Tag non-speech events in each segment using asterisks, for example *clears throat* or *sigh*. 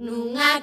Nunha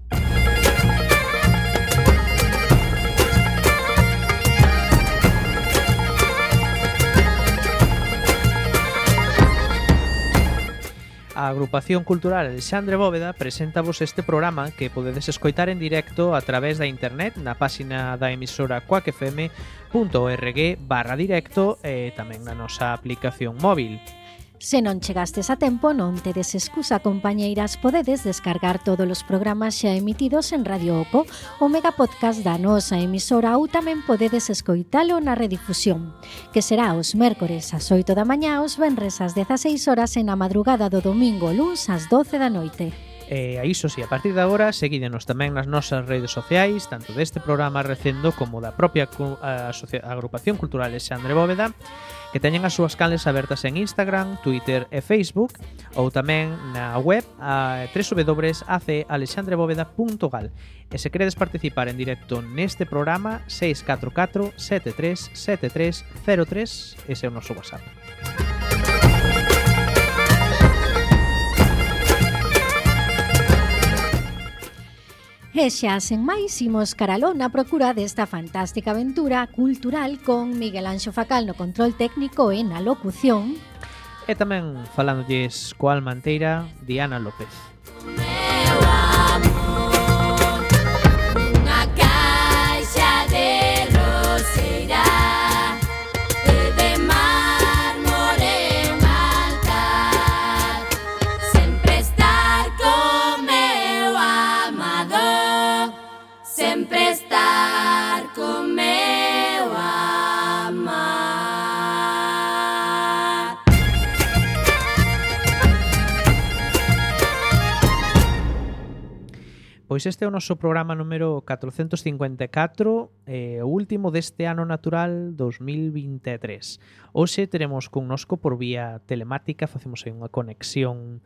a agrupación cultural Alexandre Bóveda preséntavos este programa que podedes escoitar en directo a través da internet na páxina da emisora quackfm.org barra directo e tamén na nosa aplicación móvil. Se non chegastes a tempo, non tedes excusa, compañeiras, podedes descargar todos os programas xa emitidos en Radio Oco, o megapodcast da nosa emisora ou tamén podedes escoitalo na redifusión, que será os mércores ás 8 da mañá, os venres ás 16 horas e na madrugada do domingo luns ás 12 da noite. E a iso si, a partir de agora, seguídenos tamén nas nosas redes sociais, tanto deste programa Recendo como da propia agrupación cultural de Xandre Bóveda, que teñen as súas canles abertas en Instagram, Twitter e Facebook ou tamén na web a www.acalexandrebóveda.gal E se queredes participar en directo neste programa 644 737303 ese é o noso WhatsApp. E xa sen máis imos caralón na procura desta fantástica aventura cultural con Miguel Anxo Facal no control técnico e na locución. E tamén falándolles coal Manteira, Diana López. Pois este é o noso programa número 454, eh, o último deste ano natural 2023. Hoxe teremos connosco por vía telemática, facemos aí unha conexión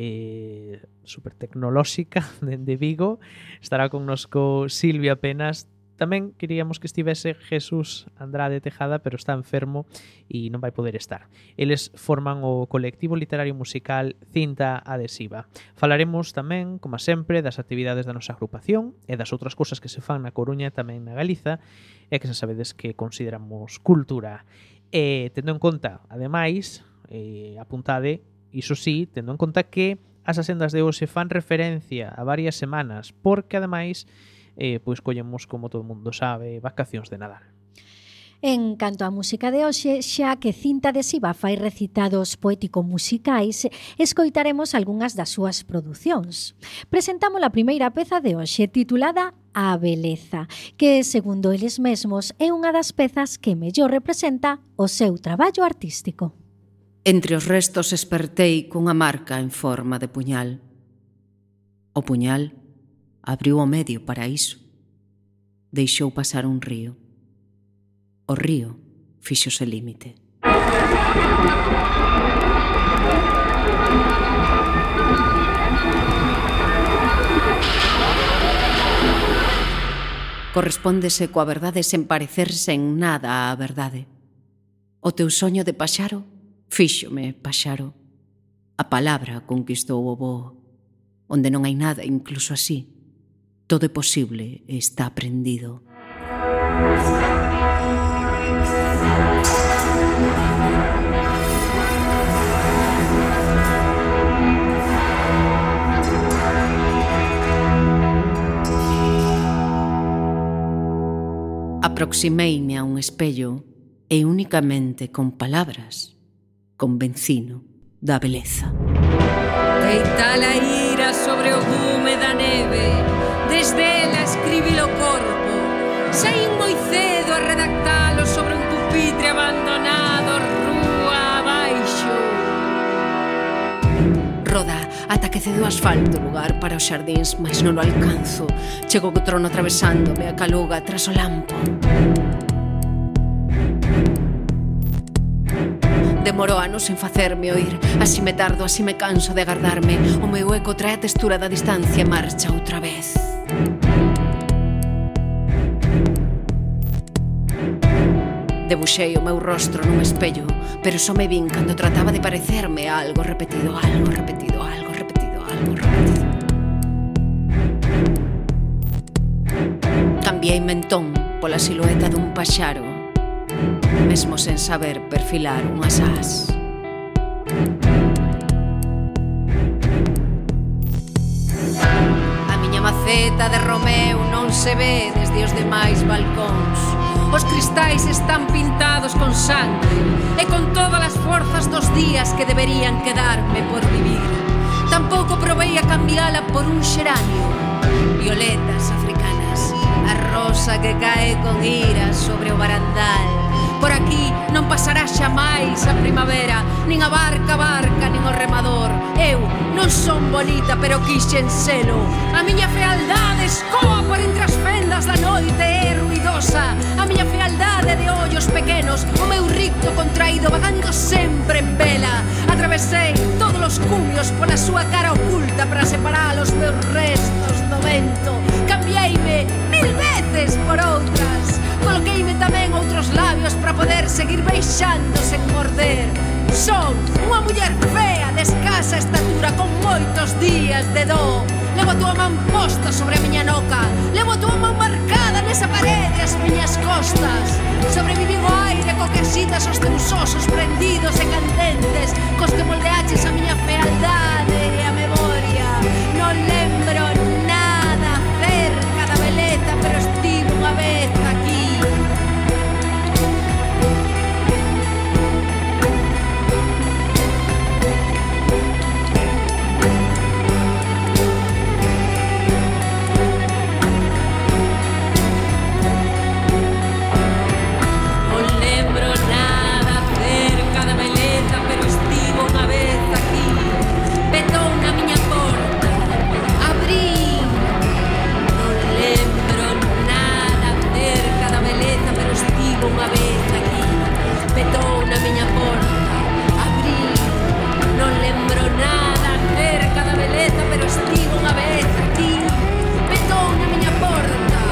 eh, super tecnolóxica dende *laughs* Vigo. Estará connosco Silvia Penas Tamén queríamos que estivese Jesús Andrade Tejada, pero está enfermo e non vai poder estar. Eles forman o colectivo literario musical Cinta Adhesiva. Falaremos tamén, como sempre, das actividades da nosa agrupación e das outras cousas que se fan na Coruña e tamén na Galiza e que xa sabedes que consideramos cultura. E tendo en conta, ademais, eh, apuntade, iso sí, tendo en conta que as asendas de hoxe fan referencia a varias semanas, porque ademais e pois collemos, como todo mundo sabe, vacacións de Nadal. En canto á música de hoxe, xa que Cinta de Siva fai recitados poético-musicais, escoitaremos algunhas das súas producións. Presentamos a primeira peza de hoxe, titulada A Beleza, que, segundo eles mesmos, é unha das pezas que mellor representa o seu traballo artístico. Entre os restos espertei cunha marca en forma de puñal. O puñal Abriu o medio para iso. Deixou pasar un río. O río fixose límite. Correspóndese coa verdade sen parecerse en nada á verdade. O teu soño de paxaro fíxome paxaro. A palabra conquistou o voo, onde non hai nada, incluso así, Todo é posible e está aprendido. Aproximeime a un espello e únicamente con palabras convencino da beleza. Deitala a ira sobre o gume da neve desde ela escribilo corpo. Sei moi cedo a redactalo sobre un pupitre abandonado rúa abaixo. Roda ata que cedo asfalto lugar para os xardíns, mas non o alcanzo. Chego co trono atravesándome a caluga tras o lampo. Demoro anos en facerme oír Así me tardo, así me canso de agardarme O meu eco trae a textura da distancia marcha outra vez Debuxei o meu rostro nun espello, pero só me vin cando trataba de parecerme a algo repetido, algo repetido, algo repetido, algo repetido. Cambiei mentón pola silueta dun paxaro, mesmo sen saber perfilar unhas as. A miña maceta de Romeu non se ve desde os demais balcóns, Os cristais están pintados con sangre e con todas as forzas dos días que deberían quedarme por vivir. Tampouco provei a cambiala por un xeranio. Violetas africanas, a rosa que cae con ira sobre o barandal Por aquí non pasará xa máis a primavera. Nin a barca barca, nin o remador. Eu non son bonita, pero quixen selo. A miña fealdade escoa por entre as fendas da noite É ruidosa. A miña fealdade de ollos pequenos O meu ricto contraído vagando sempre en vela. Atravesei todos os cumios pola súa cara oculta Para separar os meus restos do vento cambieime mil veces por outras. Coloqueime tamén outros labios para poder seguir beixando sen morder. Son unha muller fea de escasa estatura con moitos días de dó. Levo a túa man posta sobre a miña noca. Levo a túa man marcada nesa parede as miñas costas. Sobrevivín o aire co que xitas os teus osos prendidos e candentes Cos que moldeaches a miña fealdade e a me na miña porta Abrí, non lembro nada cerca da beleza Pero estivo unha vez aquí. Petou na miña porta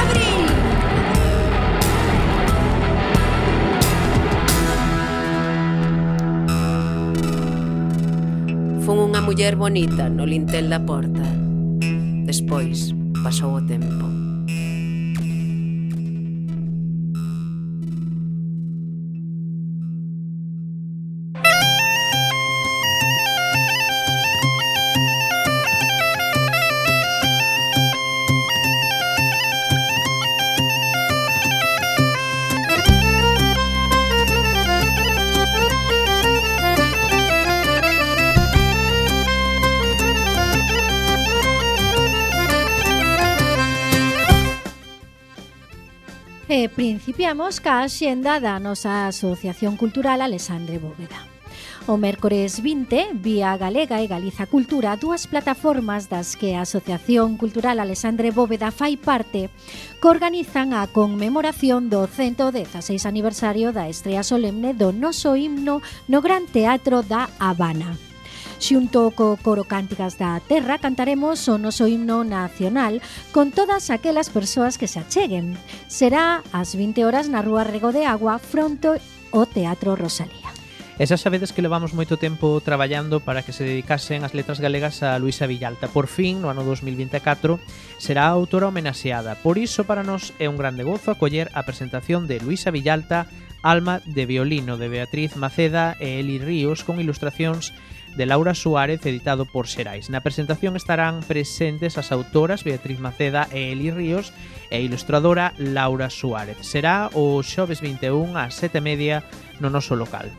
Abrí Fun unha muller bonita no lintel da porta. Despois Seguíamos ca axenda da nosa Asociación Cultural Alexandre Bóveda. O mércores 20, Vía Galega e Galiza Cultura, dúas plataformas das que a Asociación Cultural Alexandre Bóveda fai parte, que organizan a conmemoración do 116 aniversario da estrea solemne do noso himno no Gran Teatro da Habana. Xunto co coro Cánticas da Terra cantaremos o noso himno nacional con todas aquelas persoas que se acheguen. Será ás 20 horas na Rúa Rego de Agua fronte o Teatro Rosalía. E xa sabedes que levamos moito tempo traballando para que se dedicasen as letras galegas a Luisa Villalta. Por fin, no ano 2024, será a autora homenaxeada. Por iso, para nós é un grande gozo acoller a presentación de Luisa Villalta Alma de violino de Beatriz Maceda e Eli Ríos con ilustracións de Laura Suárez editado por Xerais. Na presentación estarán presentes as autoras Beatriz Maceda e Eli Ríos e a ilustradora Laura Suárez. Será o xoves 21 ás 7:30 no noso local.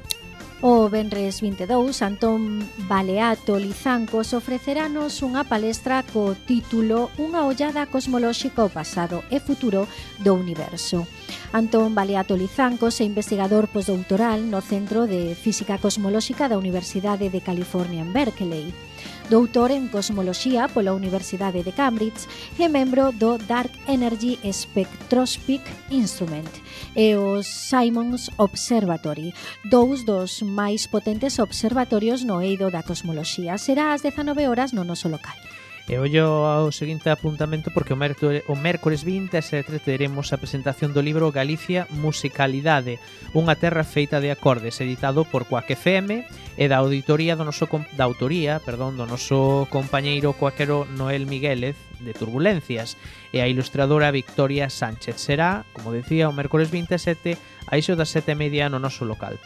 O Benres 22, Antón Baleato Lizancos ofreceranos unha palestra co título Unha ollada cosmolóxica ao pasado e futuro do universo. Antón Baleato Lizancos é investigador postdoctoral no Centro de Física Cosmolóxica da Universidade de California en Berkeley doutor en cosmoloxía pola Universidade de Cambridge e membro do Dark Energy Spectroscopic Instrument e o Simons Observatory, dous dos máis potentes observatorios no eido da cosmoloxía. Será ás 19 horas no noso local. E ollo ao seguinte apuntamento porque o mércores, o mércores 20 a 7 teremos a presentación do libro Galicia Musicalidade, unha terra feita de acordes, editado por Coac FM e da auditoría do noso da autoría, perdón, do noso compañeiro coaquero Noel Miguélez de Turbulencias e a ilustradora Victoria Sánchez. Será, como decía, o mércores 27 a iso das 7 media no noso local.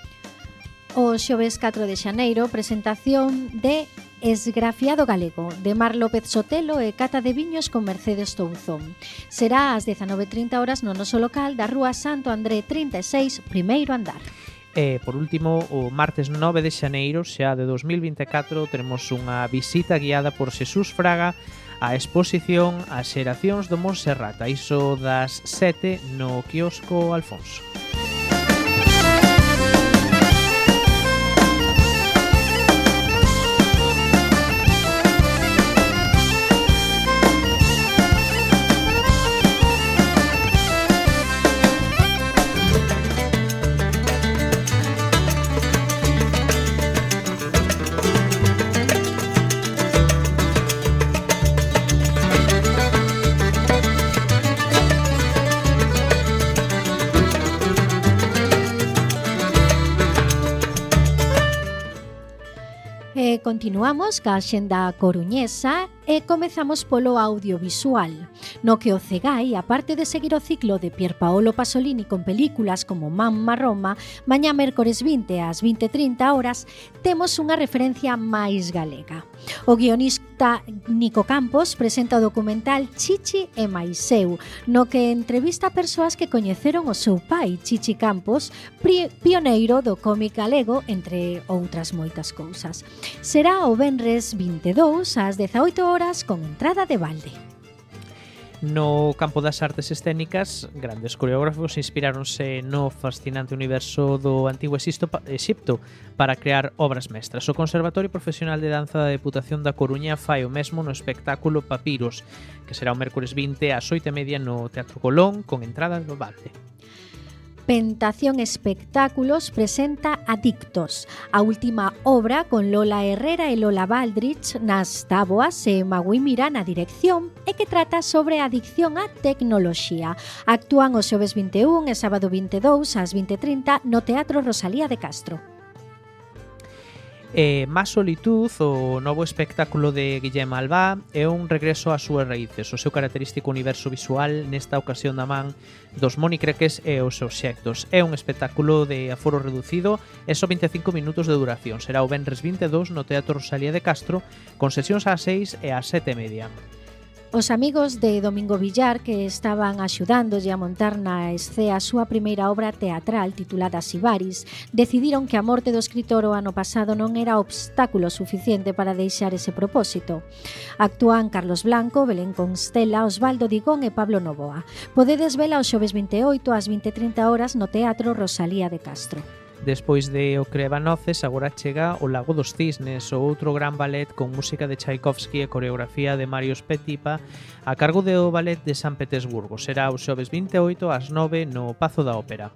O xoves 4 de xaneiro, presentación de Esgrafiado Galego, de Mar López Sotelo e Cata de Viños con Mercedes Touzón. Será ás 19.30 horas no noso local da Rúa Santo André 36, primeiro andar. E, por último, o martes 9 de xaneiro, xa de 2024, teremos unha visita guiada por Xesús Fraga a exposición As xeracións do Monserrat, iso das 7 no quiosco Alfonso. Continuamos ca xenda coruñesa e comezamos polo audiovisual no que o Cegai, aparte de seguir o ciclo de Pier Paolo Pasolini con películas como Mamma Roma, mañá mércores 20 ás 20:30 horas temos unha referencia máis galega. O guionista Nico Campos presenta o documental Chichi e Maiseu, no que entrevista persoas que coñeceron o seu pai, Chichi Campos, pioneiro do cómic galego, entre outras moitas cousas. Será o Benres 22 ás 18 horas con entrada de balde. No campo das artes escénicas, grandes coreógrafos inspiráronse no fascinante universo do antigo Exipto para crear obras mestras. O Conservatorio Profesional de Danza da Deputación da Coruña fai o mesmo no espectáculo Papiros, que será o mércores 20 ás 8:30 no Teatro Colón con entrada no balde. Pentación Espectáculos presenta Adictos, a última obra con Lola Herrera e Lola Baldrich nas táboas e Magui Mirán na dirección e que trata sobre a adicción á tecnoloxía. Actúan os xoves 21 e sábado 22 ás 20.30 no Teatro Rosalía de Castro. Eh, e Má solitud, o novo espectáculo de Guillem Albá, é un regreso ás súas raíces, o seu característico universo visual nesta ocasión da man dos monicreques e os seus xectos. É un espectáculo de aforo reducido e só 25 minutos de duración. Será o Benres 22 no Teatro Rosalía de Castro, con sesións ás 6 e ás 7 e media. Os amigos de Domingo Villar que estaban axudándolle a montar na escea a súa primeira obra teatral titulada Sibaris decidiron que a morte do escritor o ano pasado non era obstáculo suficiente para deixar ese propósito. Actúan Carlos Blanco, Belén Constela, Osvaldo Digón e Pablo Novoa. Podedes vela o xoves 28 ás 20.30 horas no Teatro Rosalía de Castro. Despois de O Crevanoces, agora chega O Lago dos Cisnes, o outro gran ballet con música de Tchaikovsky e coreografía de Marius Petipa a cargo do Ballet de San Petersburgo. Será o xoves 28 ás 9 no Pazo da Ópera.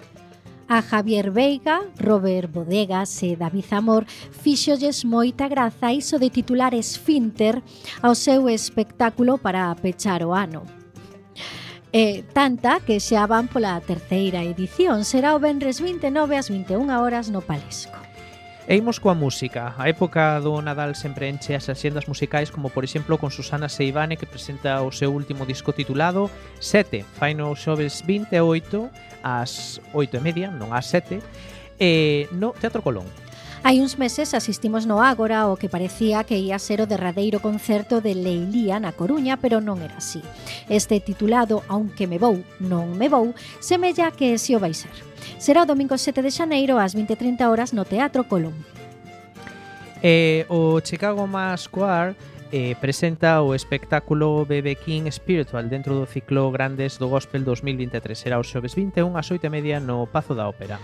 A Javier Veiga, Robert Bodegas e David Amor fixolles moita graza iso de titular Esfínter ao seu espectáculo para pechar o ano. Eh, tanta que xa van pola terceira edición. Será o Benres 29 ás 21 horas no Palesco. E imos coa música. A época do Nadal sempre enche as axendas musicais como, por exemplo, con Susana Seivane que presenta o seu último disco titulado Sete. Fai no xoves 28 ás 8 e media, non ás 7, eh, no Teatro Colón. Hai uns meses asistimos no Ágora o que parecía que ia ser o derradeiro concerto de Leilía na Coruña, pero non era así. Este titulado Aunque me vou, non me vou, semella que si o vai ser. Será o domingo 7 de xaneiro ás 20.30 horas no Teatro Colón. Eh, o Chicago Mass Choir eh, presenta o espectáculo BB King Spiritual dentro do ciclo Grandes do Gospel 2023. Será o xoves 21 ás 8 media no Pazo da Ópera.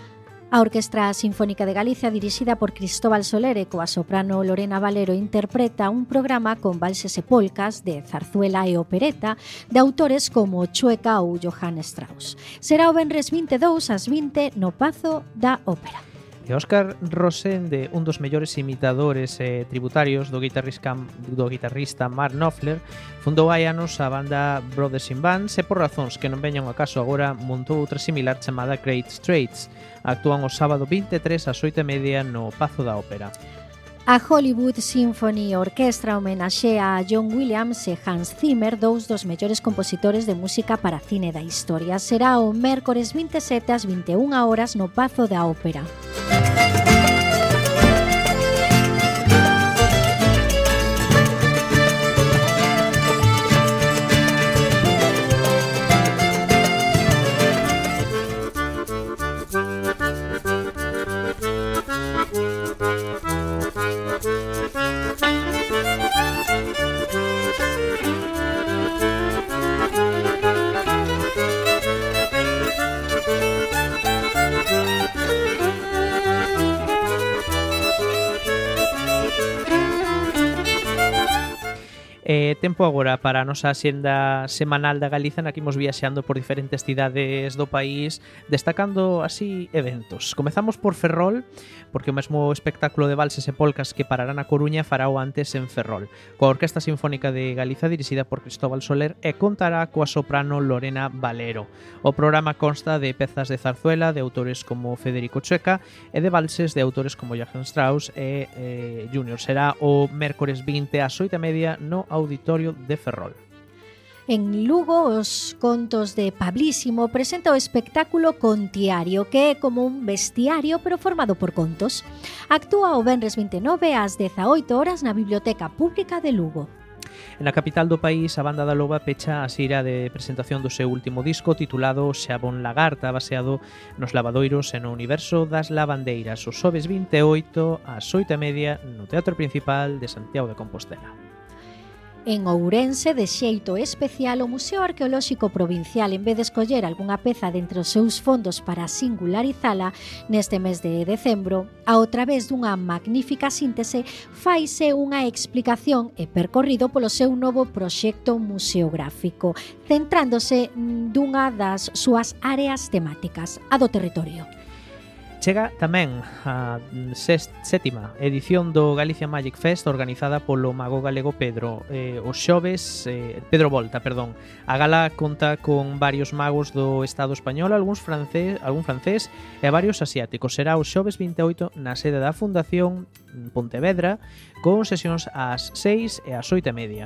A Orquestra Sinfónica de Galicia, dirixida por Cristóbal Soler e coa soprano Lorena Valero, interpreta un programa con valses e polcas de zarzuela e opereta de autores como Chueca ou Johann Strauss. Será o Benres 22 ás 20 no Pazo da Ópera. E Óscar Rosende, un dos mellores imitadores e tributarios do guitarrista, do guitarrista Mark Knopfler, fundou hai anos a banda Brothers in Bands e por razóns que non veñan a caso agora montou outra similar chamada Great Straits, Actúan o sábado 23 ás 8:30 no Pazo da Ópera. A Hollywood Symphony Orchestra homenaxea a John Williams e Hans Zimmer, dous dos mellores compositores de música para cine da historia. Será o mércores 27 ás 21 horas no Pazo da Ópera. Música tempo agora para a nosa xenda semanal da Galiza na que imos viaxeando por diferentes cidades do país destacando así eventos. Comezamos por Ferrol, porque o mesmo espectáculo de valses e polcas que parará na Coruña fará o antes en Ferrol, coa Orquesta Sinfónica de Galiza dirixida por Cristóbal Soler e contará coa soprano Lorena Valero. O programa consta de pezas de zarzuela de autores como Federico Chueca e de valses de autores como Johann Strauss e eh, Junior. Será o mércores 20 ás 8:30 no Auditorio territorio de Ferrol. En Lugo, os contos de Pablísimo presenta o espectáculo Contiario, que é como un bestiario pero formado por contos. Actúa o Benres 29 ás 18 horas na Biblioteca Pública de Lugo. En capital do país, a banda da Loba pecha a xira de presentación do seu último disco titulado Xabón Lagarta, baseado nos lavadoiros e no universo das lavandeiras, os xoves 28 ás 8 media no Teatro Principal de Santiago de Compostela. En Ourense, de xeito especial, o Museo Arqueolóxico Provincial, en vez de escoller algunha peza dentre os seus fondos para singularizala, neste mes de decembro, ao través dunha magnífica síntese, faise unha explicación e percorrido polo seu novo proxecto museográfico, centrándose mm, dunha das súas áreas temáticas, a do territorio. Chega tamén a sétima edición do Galicia Magic Fest organizada polo mago galego Pedro eh, os xoves eh, Pedro Volta, perdón. A gala conta con varios magos do Estado español, algúns francés, algún francés e varios asiáticos. Será os xoves 28 na sede da Fundación Pontevedra con sesións ás 6 e ás 8 e media.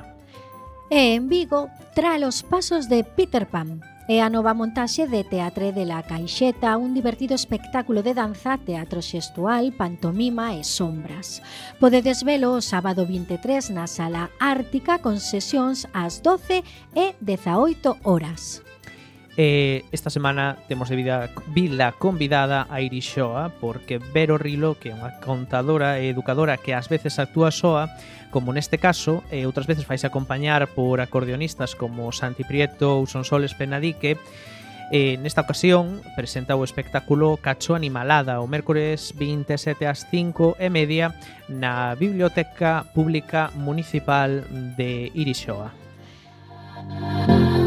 E en Vigo, tra os pasos de Peter Pan, É a nova montaxe de Teatre de la Caixeta, un divertido espectáculo de danza, teatro xestual, pantomima e sombras. Podedes velo o sábado 23 na Sala Ártica con sesións ás 12 e 18 horas. E esta semana temos de vida, vila convidada a Iris porque Vero Rilo, que é unha contadora e educadora que ás veces actúa soa, como neste caso, e outras veces faise acompañar por acordeonistas como Santi Prieto ou Sonsoles Penadique, E eh, nesta ocasión presenta o espectáculo Cacho Animalada o mércores 27 ás 5 e media na Biblioteca Pública Municipal de Irixoa. Música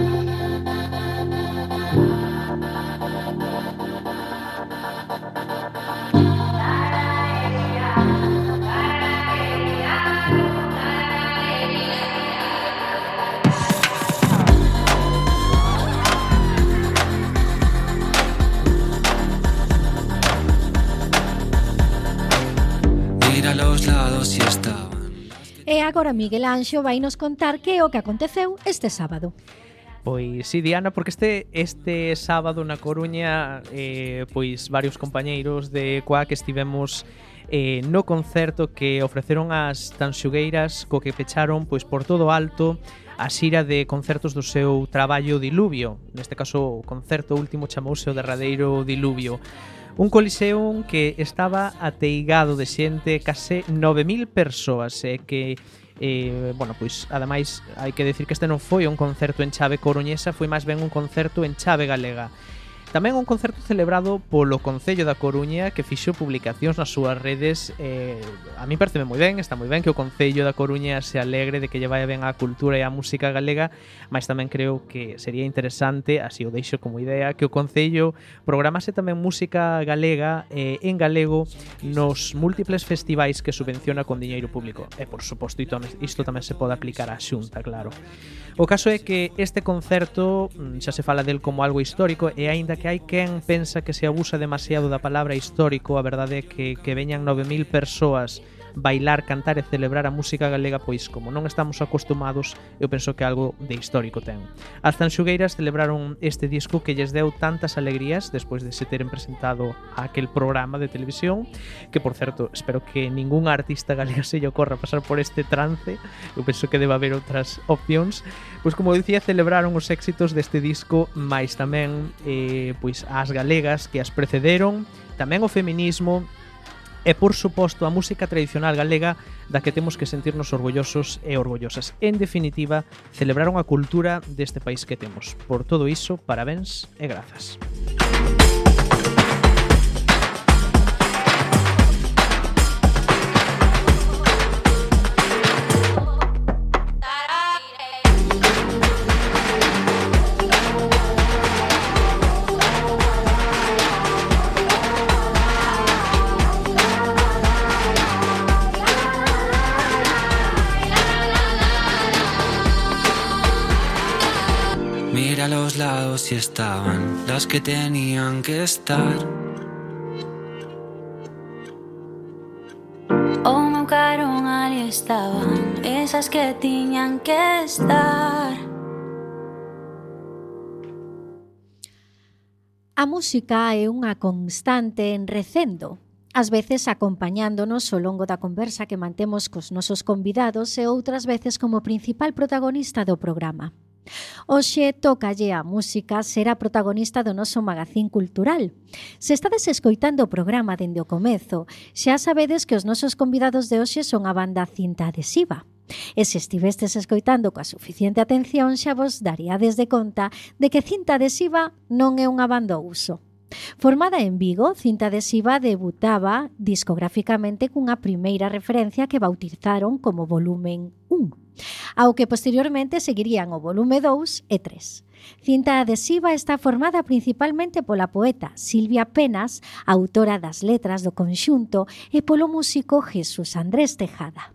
E agora Miguel Anxo vai nos contar que é o que aconteceu este sábado. Pois sí, Diana, porque este este sábado na Coruña eh, pois varios compañeiros de Coa que estivemos eh, no concerto que ofreceron as tanxugueiras co que pecharon pois por todo alto a xira de concertos do seu traballo Diluvio. Neste caso, o concerto último chamouse o derradeiro Diluvio. Un coliseum que estaba ateigado de xente, case 9.000 persoas, e eh, que eh, bueno, pois, ademais, hai que decir que este non foi un concerto en chave coruñesa, foi máis ben un concerto en chave galega. Tamén un concerto celebrado polo Concello da Coruña que fixou publicacións nas súas redes eh, A mí pareceme moi ben, está moi ben que o Concello da Coruña se alegre de que lle vaya ben a cultura e a música galega Mas tamén creo que sería interesante, así o deixo como idea Que o Concello programase tamén música galega eh, en galego nos múltiples festivais que subvenciona con diñeiro público. E por suposto isto tamén se pode aplicar á xunta, claro. O caso é que este concerto mm, xa se fala del como algo histórico e aínda que hai quen pensa que se abusa demasiado da palabra histórico, a verdade é que, que veñan 9.000 persoas bailar, cantar e celebrar a música galega pois como non estamos acostumados, eu penso que algo de histórico ten. As Tanxugueiras celebraron este disco que lles deu tantas alegrías despois de se teren presentado a aquel programa de televisión, que por certo, espero que ningún artista galega se lle ocorra pasar por este trance, eu penso que deba haber outras opcións, pois como dicía, celebraron os éxitos deste disco, máis tamén eh, pois as galegas que as precederon, tamén o feminismo e, por suposto, a música tradicional galega da que temos que sentirnos orgullosos e orgullosas. En definitiva, celebraron a cultura deste país que temos. Por todo iso, parabéns e grazas. Música estaban las que tenían que estar. O nuncaron ali estaban esas que tiñan que estar. A música é unha constante en recendo, ás veces acompañándonos ao longo da conversa que mantemos cos nosos convidados e outras veces como principal protagonista do programa. Oxe, tocalle a música será protagonista do noso magazín cultural. Se estades escoitando o programa dende o comezo, xa sabedes que os nosos convidados de hoxe son a banda Cinta Adhesiva. E se estivestes escoitando coa suficiente atención, xa vos daríades de conta de que Cinta Adhesiva non é unha banda uso Formada en Vigo, Cinta Adhesiva debutaba discográficamente cunha primeira referencia que bautizaron como volumen 1, ao que posteriormente seguirían o volume 2 e 3. Cinta adhesiva está formada principalmente pola poeta Silvia Penas, autora das letras do conxunto, e polo músico Jesús Andrés Tejada.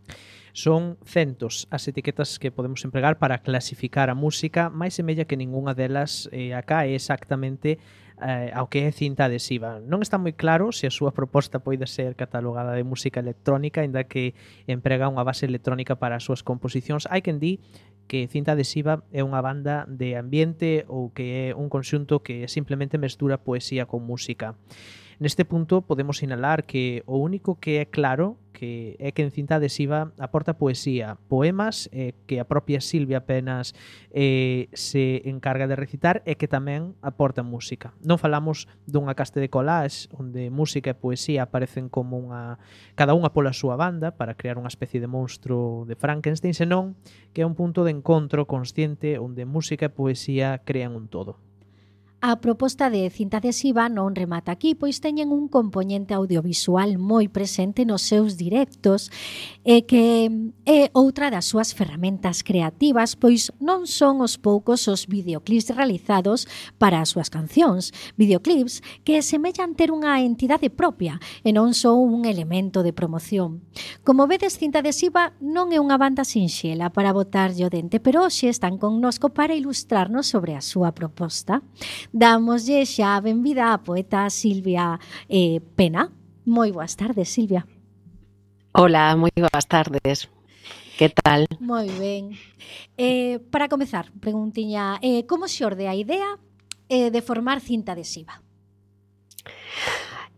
Son centos as etiquetas que podemos empregar para clasificar a música, máis semella que ningunha delas eh, acá é exactamente eh, ao que é cinta adhesiva. Non está moi claro se a súa proposta poida ser catalogada de música electrónica, ainda que emprega unha base electrónica para as súas composicións. Hai quen di que Cinta Adhesiva é unha banda de ambiente ou que é un conxunto que simplemente mestura poesía con música. Neste punto podemos sinalar que o único que é claro que é que en cinta adhesiva aporta poesía, poemas eh, que a propia Silvia apenas eh, se encarga de recitar e que tamén aporta música. Non falamos dunha caste de collage onde música e poesía aparecen como unha cada unha pola súa banda para crear unha especie de monstro de Frankenstein, senón que é un punto de encontro consciente onde música e poesía crean un todo. A proposta de cinta adhesiva non remata aquí, pois teñen un componente audiovisual moi presente nos seus directos e que é outra das súas ferramentas creativas, pois non son os poucos os videoclips realizados para as súas cancións, videoclips que semellan ter unha entidade propia e non son un elemento de promoción. Como vedes, cinta adhesiva non é unha banda sinxela para botarlle o dente, pero hoxe están connosco para ilustrarnos sobre a súa proposta. Damoslle xa a benvida a poeta Silvia eh, Pena. Moi boas tardes, Silvia. Hola, moi boas tardes. Que tal? Moi ben. Eh, para comezar, preguntiña, eh, como xorde a idea eh, de formar cinta adhesiva?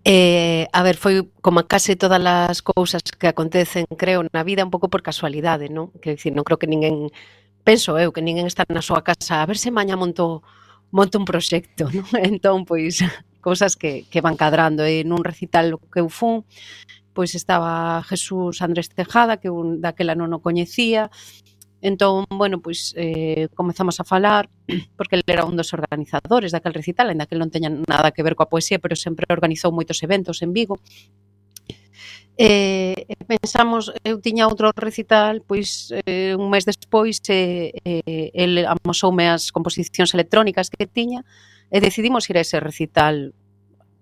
Eh, a ver, foi como case todas as cousas que acontecen, creo, na vida un pouco por casualidade, non? Quer dicir, non creo que ninguén penso eu que ninguén está na súa casa a ver se maña monto monto un proxecto, *laughs* non? Entón, pois, cousas que, que van cadrando. E nun recital que eu fun, pois estaba Jesús Andrés Tejada, que un, daquela non o coñecía, Entón, bueno, pois eh, comezamos a falar, *clears throat* porque ele era un dos organizadores daquel recital, en daquel non teña nada que ver coa poesía, pero sempre organizou moitos eventos en Vigo. E, eh, pensamos, eu tiña outro recital, pois eh, un mes despois eh, eh, el amosoume as composicións electrónicas que tiña e decidimos ir a ese recital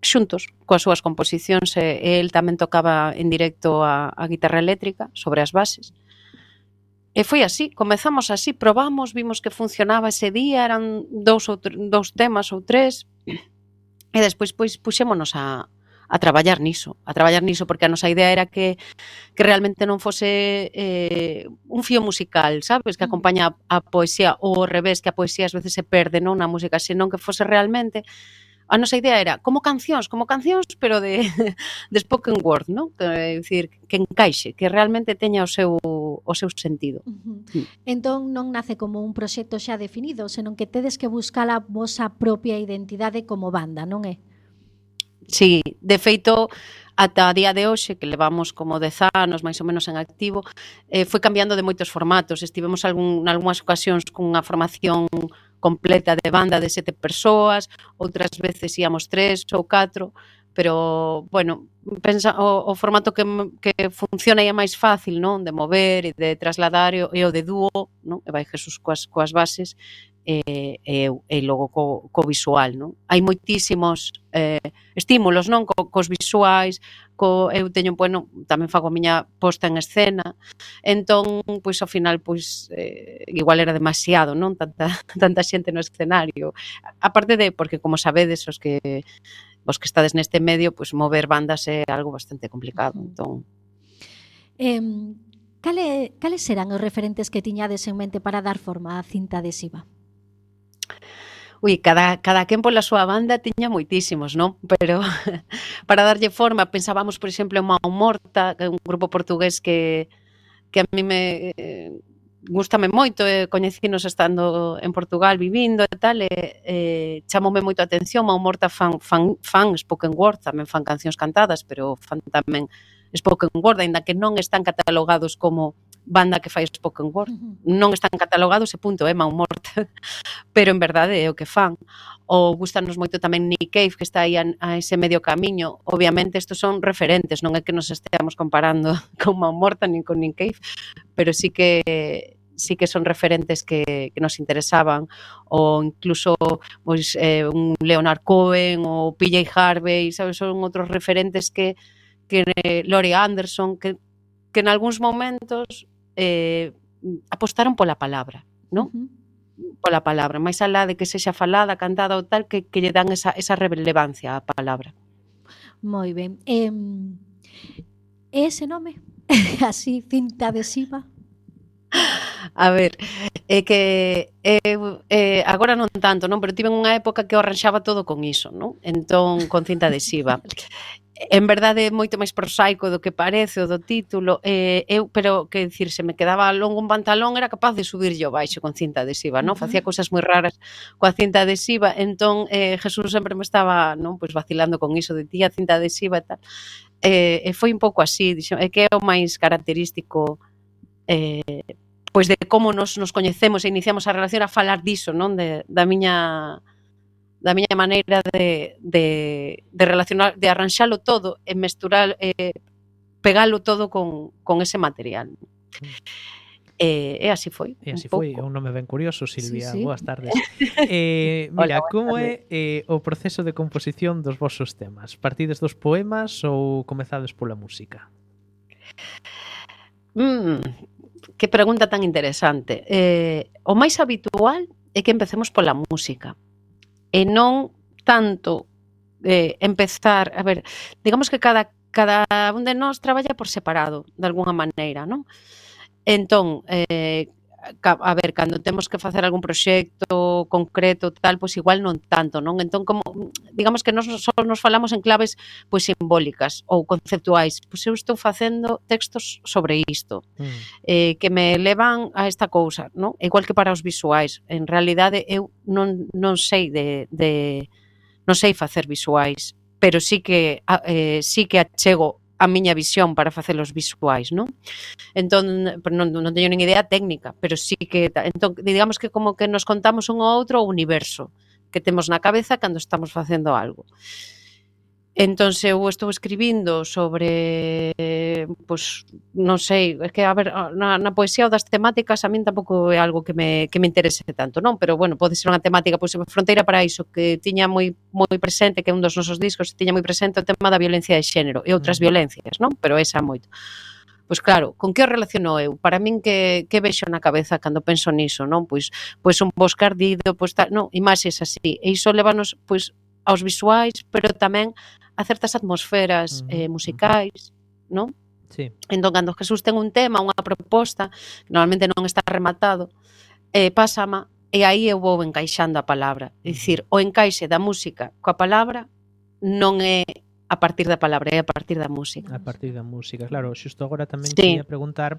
xuntos coas súas composicións e, e el tamén tocaba en directo a, a guitarra eléctrica sobre as bases. E foi así, comezamos así, probamos, vimos que funcionaba ese día, eran dous, ou dous temas ou tres, e despois pois puxémonos a, a traballar niso, a traballar niso, porque a nosa idea era que, que realmente non fose eh, un fío musical, sabes, que acompaña a, a poesía, ou ao revés, que a poesía ás veces se perde non na música, senón que fose realmente a nosa idea era como cancións, como cancións, pero de, *laughs* de spoken word, non? Que, dicir, que encaixe, que realmente teña o seu o seu sentido. Uh -huh. sí. Entón non nace como un proxecto xa definido, senón que tedes que buscar a vosa propia identidade como banda, non é? Sí, de feito, ata a día de hoxe, que levamos como 10 anos máis ou menos en activo, eh, foi cambiando de moitos formatos. Estivemos algún, en algunhas ocasións cunha formación completa de banda de sete persoas, outras veces íamos tres ou catro, pero, bueno, pensa, o, o formato que, que funciona e é máis fácil, non? De mover e de trasladar e, e o de dúo, non? E vai Jesús coas, coas bases e, e, e logo co, co visual, non? Hai moitísimos eh, estímulos, non? Co, cos visuais, co, eu teño, bueno, tamén fago a miña posta en escena, entón, pois ao final, pois, eh, igual era demasiado, non? *laughs* Tanta, tanta xente no escenario. A parte de, porque como sabedes, os que vos que estades neste medio, pois mover bandas é algo bastante complicado, entón. Eh, cale, cales serán os referentes que tiñades en mente para dar forma á cinta adhesiva? Ui, cada, cada quen pola súa banda tiña moitísimos, non? Pero *laughs* para darlle forma, pensábamos, por exemplo, en Mao Morta, que é un grupo portugués que, que a mí me eh, gustame moito, eh, coñecinos estando en Portugal vivindo e tal, e, eh, chamoume moito a atención, Mao Morta fan, fan, fan spoken word, tamén fan cancións cantadas, pero fan tamén spoken word, aínda que non están catalogados como banda que fai spoken word. Uh -huh. Non están catalogados e punto, é eh, man morta, *laughs* pero en verdade é o que fan. Ou gustanos moito tamén Nick Cave, que está aí a, a ese medio camiño. Obviamente, estos son referentes, non é que nos esteamos comparando *laughs* con man morta nin con Nick Cave, pero sí que sí que son referentes que, que nos interesaban ou incluso pois, eh, un Leonard Cohen ou PJ Harvey, sabes, son outros referentes que que eh, Lori Anderson que que en algúns momentos eh, apostaron pola palabra, non? Uh -huh pola palabra, máis alá de que sexa falada, cantada ou tal, que, que lle dan esa, esa relevancia á palabra. Moi ben. Eh, ese nome? *laughs* Así, cinta adhesiva? A ver, é que eh, eh, agora non tanto, non, pero tiven unha época que o arranxaba todo con iso, non? Entón, con cinta adhesiva. *laughs* en verdade é moito máis prosaico do que parece o do título, eh, eu, pero que dicir, se me quedaba longo un pantalón era capaz de subir yo baixo con cinta adhesiva, non? Uh -huh. Facía cousas moi raras coa cinta adhesiva, entón eh, Jesús sempre me estaba, non, pois vacilando con iso de tía cinta adhesiva e tal. Eh, e foi un pouco así, dixo, é que é o máis característico eh, pois de como nos nos coñecemos e iniciamos a relación a falar diso, non? De, da miña da miña maneira de, de, de relacionar, de arranxalo todo e mesturar, eh, pegalo todo con, con ese material. E, eh, e así foi. E así foi, é un nome ben curioso, Silvia. Sí, sí. Boas tardes. *laughs* eh, mira, Hola, como é eh, o proceso de composición dos vosos temas? Partides dos poemas ou comezades pola música? Mm, que pregunta tan interesante. Eh, o máis habitual é que empecemos pola música e non tanto eh, empezar, a ver, digamos que cada cada un de nós traballa por separado, de alguna maneira, non? Entón, eh, a ver, cando temos que facer algún proxecto concreto, tal, pois igual non tanto, non? Entón, como, digamos que nós só nos falamos en claves pois simbólicas ou conceptuais. Pois eu estou facendo textos sobre isto, mm. eh, que me levan a esta cousa, non? Igual que para os visuais. En realidade, eu non, non sei de, de non sei facer visuais, pero sí que eh, sí que achego a miña visión para facelos visuais, non? Entón, non, non teño nin idea técnica, pero sí que, entón, digamos que como que nos contamos un ao outro o universo que temos na cabeza cando estamos facendo algo. Entón, eu estou escribindo sobre, pois, non sei, é que, a ver, na, na poesía ou das temáticas a min tampouco é algo que me, que me interese tanto, non? Pero, bueno, pode ser unha temática, pois, Fronteira para iso, que tiña moi moi presente, que é un dos nosos discos, tiña moi presente o tema da violencia de xénero e outras violencias, non? Pero esa moito. Pois claro, con que o relaciono eu? Para min que, que vexo na cabeza cando penso niso, non? Pois, pois un bosque ardido, pois tal, non, imaxes así. E iso levanos, pois, aos visuais, pero tamén a certas atmosferas uh -huh. eh, musicais, non? Sí. Entón, cando Jesús ten un tema, unha proposta, que normalmente non está rematado, eh, pásama, e aí eu vou encaixando a palabra. É dicir, o encaixe da música coa palabra non é a partir da palabra, é a partir da música. A partir da música, claro. Xusto agora tamén sí. quería preguntar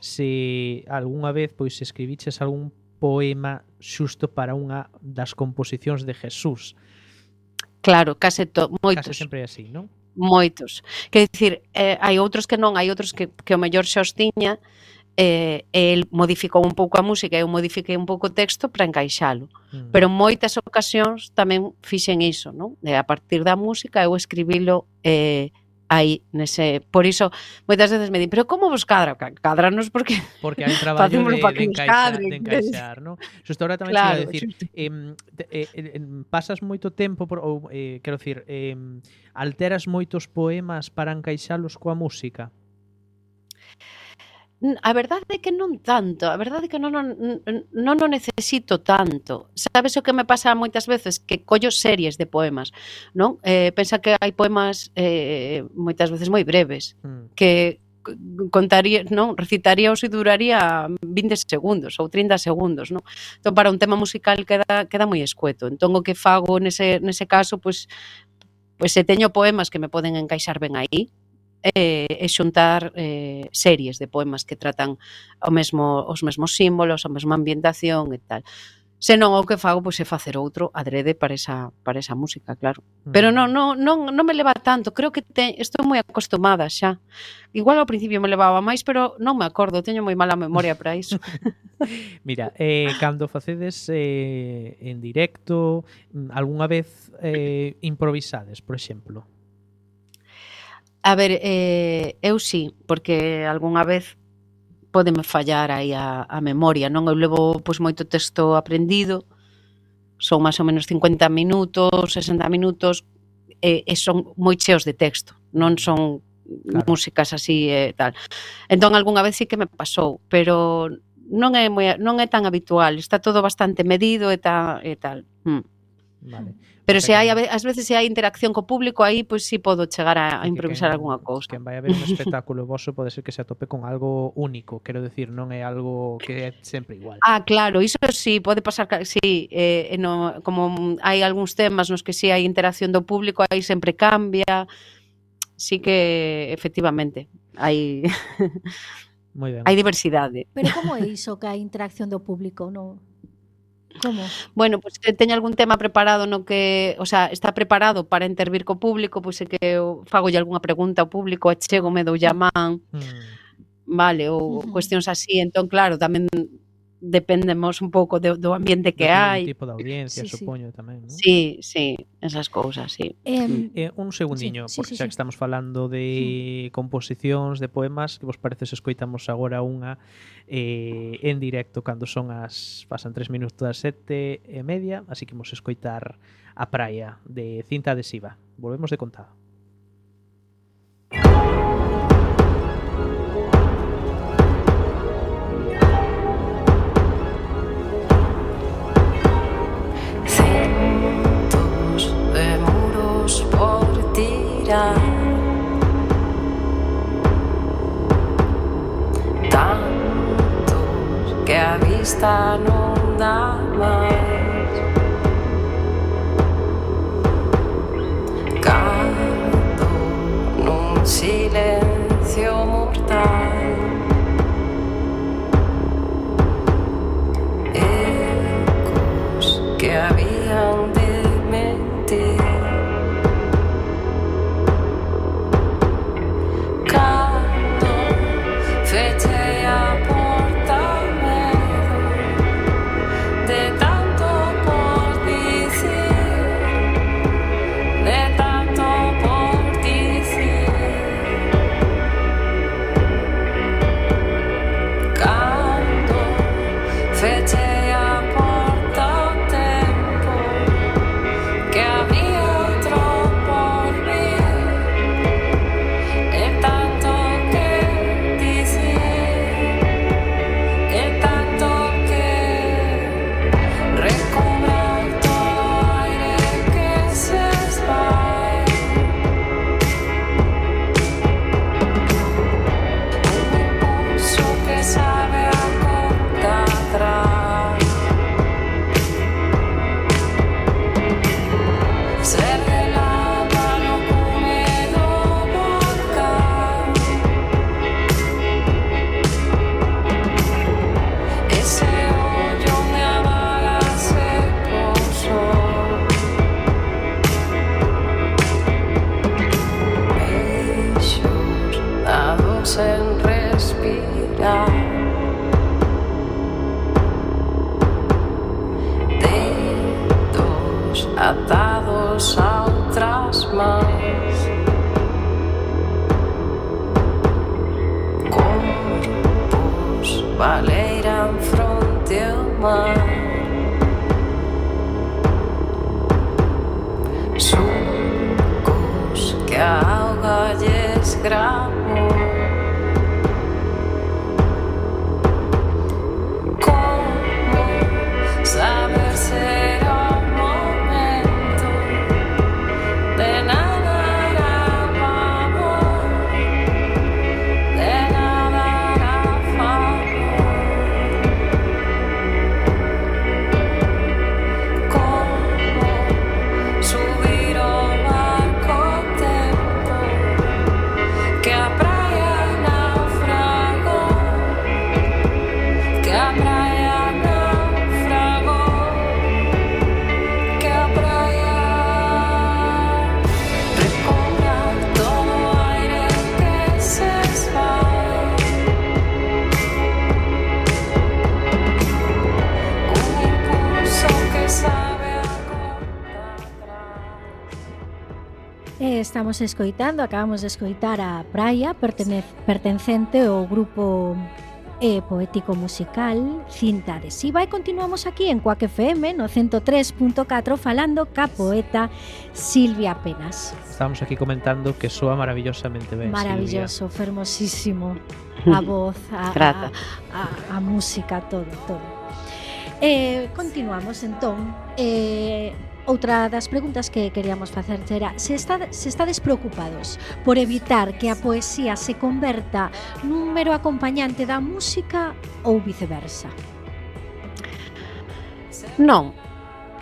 se algunha vez pois escribiches algún poema xusto para unha das composicións de Jesús. Claro, case to, moitos. Case sempre así, non? Moitos. Quer dicir, eh, hai outros que non, hai outros que, que o mellor xa os tiña, eh, el modificou un pouco a música e eu modifiquei un pouco o texto para encaixalo. Mm. Pero moitas ocasións tamén fixen iso, non? De, a partir da música eu escribilo eh, aí nese, por iso moitas veces me din, pero como vos cadra? Cadranos porque *laughs* porque hai traballo de, de, encaixar, cadre, de encaixar, no? Xusto agora tamén claro, decir, eh, eh, eh, pasas moito tempo por, ou eh, quero decir, eh, alteras moitos poemas para encaixalos coa música a verdade é que non tanto, a verdade é que non, non, non o necesito tanto. Sabes o que me pasa moitas veces? Que collo series de poemas, non? Eh, pensa que hai poemas eh, moitas veces moi breves, mm. que contaría, non, recitaría ou se duraría 20 segundos ou 30 segundos, non? Entón, para un tema musical queda, queda moi escueto. Entón, o que fago nese, nese caso, pois, pues, pois pues, se teño poemas que me poden encaixar ben aí, eh, e xuntar eh, series de poemas que tratan o mesmo, os mesmos símbolos, a mesma ambientación e tal. Se non o que fago pois é facer outro adrede para esa para esa música, claro. Pero mm. non non non non me leva tanto, creo que te, estou moi acostumada xa. Igual ao principio me levaba máis, pero non me acordo, teño moi mala memoria para iso. *laughs* Mira, eh cando facedes eh en directo, algunha vez eh improvisades, por exemplo? A ver, eh, eu sí, porque algunha vez podeme fallar aí a, a memoria, non? Eu levo pois moito texto aprendido, son máis ou menos 50 minutos, 60 minutos, e, e son moi cheos de texto, non son claro. músicas así e tal. Entón algunha vez sí que me pasou, pero non é moi, non é tan habitual, está todo bastante medido e, ta, e tal. Hmm. Vale. Pero se hai, ás veces se hai interacción co público aí, pois pues, si podo chegar a, a improvisar algunha cousa. Quen vai a ver un *laughs* espectáculo vosso pode ser que se atope con algo único, quero decir, non é algo que é sempre igual. Ah, claro, iso sí, pode pasar, sí, eh, no, como hai algúns temas nos que si sí hai interacción do público, aí sempre cambia, sí que efectivamente, hai... Moi ben. *laughs* Hai diversidade. Pero como é iso que hai interacción do público? Non, Como? Bueno, pois pues, teño algún tema preparado no que, o sea, está preparado para intervir co público, pois pues, que eu fagolle algunha pregunta ao público, achego, me dou mm. llamán. Mm. Vale, ou uh -huh. cuestións así, entón claro, tamén dependemos un pouco do, do ambiente que hai. tipo de audiencia, sí, supoño, sí. tamén, non? Sí, sí, esas cousas, sí. Eh, eh, un segundiño, sí, sí, porque sí, xa sí. que estamos falando de sí. composicións, de poemas, que vos parece se escoitamos agora unha eh, en directo cando son as pasan 3 minutos das sete e media, así que vamos escoitar a praia de cinta adhesiva. Volvemos de contado. questa non da mai. estamos escoitando, acabamos de escoitar a Praia, pertencente ao grupo e poético musical Cinta Adhesiva e continuamos aquí en Coac FM no 103.4 falando ca poeta Silvia Penas. Estamos aquí comentando que soa maravillosamente ben, Maravilloso, Silvia. fermosísimo *laughs* a voz, a, a, a, a música, todo, todo. Eh, continuamos entón. Eh, Outra das preguntas que queríamos facer era se, está, se estades preocupados por evitar que a poesía se converta nun mero acompañante da música ou viceversa? Non,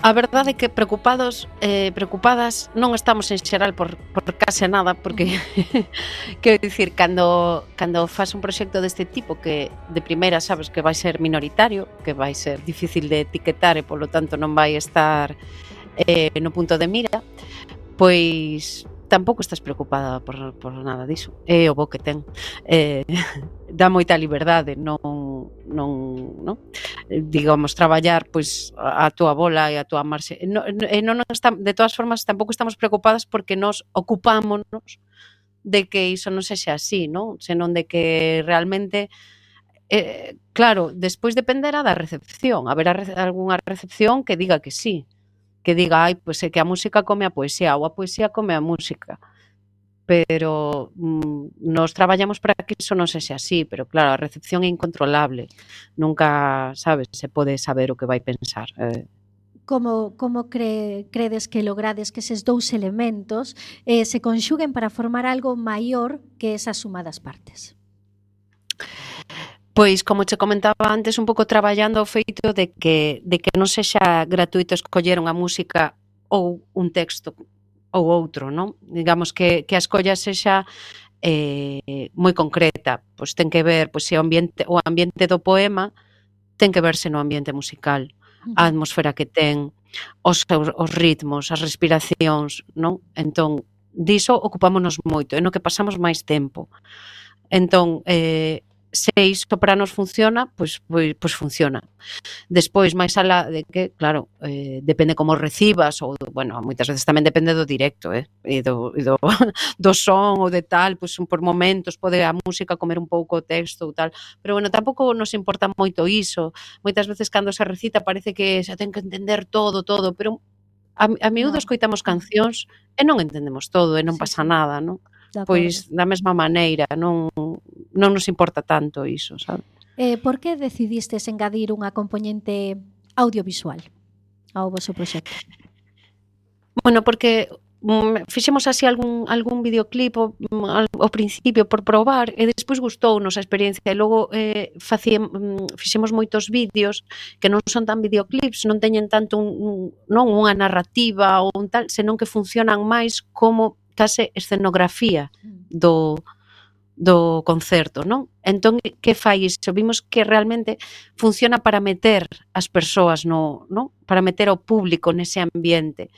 A verdade é que preocupados, eh, preocupadas non estamos en xeral por, por case nada porque *laughs* quero dicir cando cando fas un proxecto deste tipo que de primeira sabes que vai ser minoritario, que vai ser difícil de etiquetar e polo tanto non vai estar eh, no punto de mira, pois tampouco estás preocupada por, por nada diso. É o bo que ten. Eh, *laughs* dá moita liberdade, non, non, non? Eh, digamos, traballar pois a túa bola e a túa marxe. No, e non, non está, de todas formas, tampouco estamos preocupadas porque nos ocupámonos de que iso non sexa así, non? senón de que realmente eh, claro, despois dependerá da recepción. Haberá rece algunha recepción que diga que sí que diga, ai, pois é que a música come a poesía ou a poesía come a música. Pero mm, nos traballamos para que iso non sexe así, pero claro, a recepción é incontrolable. Nunca, sabes, se pode saber o que vai pensar. Eh, como, como cre, credes que logrades que eses dous elementos eh, se conxuguen para formar algo maior que esas sumadas partes? Pois, como che comentaba antes, un pouco traballando o feito de que, de que non sexa gratuito escoller unha música ou un texto ou outro, non? Digamos que, que a escolla sexa eh, moi concreta, pois ten que ver, pois se o ambiente, o ambiente do poema ten que verse no ambiente musical, a atmosfera que ten, os, os ritmos, as respiracións, non? Entón, diso ocupámonos moito, é no que pasamos máis tempo. Entón, eh, seis sopranos funciona, pois, pois, pois funciona. Despois, máis alá de que, claro, eh, depende como recibas, ou, bueno, moitas veces tamén depende do directo, eh, e do, e do, *laughs* do son ou de tal, pois por momentos pode a música comer un pouco o texto ou tal, pero bueno, tampouco nos importa moito iso. Moitas veces cando se recita parece que se ten que entender todo, todo, pero a, a miúdo no. escoitamos cancións e non entendemos todo e non sí. pasa nada, non? pois da mesma maneira, non non nos importa tanto iso, sabe? Eh, por que decidistes engadir unha componente audiovisual ao vosso proxecto? Bueno, porque mm, fixemos así algún algún videoclip ao, mm, ao principio por probar e despois gustounos a experiencia e logo eh facíem, mm, fixemos moitos vídeos que non son tan videoclips, non teñen tanto un, un non unha narrativa ou un tal, senón que funcionan máis como case escenografía do do concerto, non? Entón, que fai iso? Vimos que realmente funciona para meter as persoas no, non? Para meter ao público nese ambiente.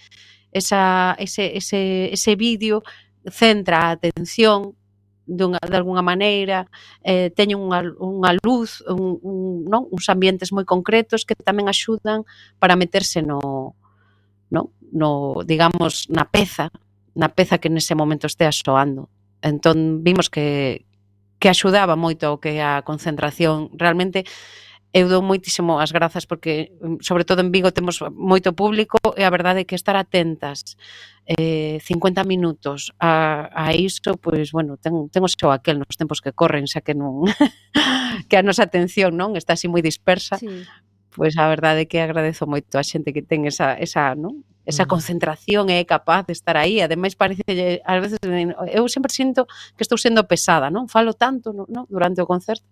Esa, ese, ese, ese vídeo centra a atención dunha, de alguna maneira, eh, teñen unha, unha luz, un, un, non? uns ambientes moi concretos que tamén axudan para meterse no, non? no digamos, na peza, na peza que nese momento estea soando. Entón vimos que, que axudaba moito que a concentración realmente eu dou moitísimo as grazas porque mm, sobre todo en Vigo temos moito público e a verdade é que estar atentas eh, 50 minutos a, a isto, pois bueno, ten, ten o seu aquel nos tempos que corren, xa que non *laughs* que a nosa atención non está así moi dispersa, sí. pois a verdade é que agradezo moito a xente que ten esa, esa, non? esa mm. concentración é capaz de estar aí, ademais parece ás veces eu sempre sinto que estou sendo pesada, non? Falo tanto, non? durante o concerto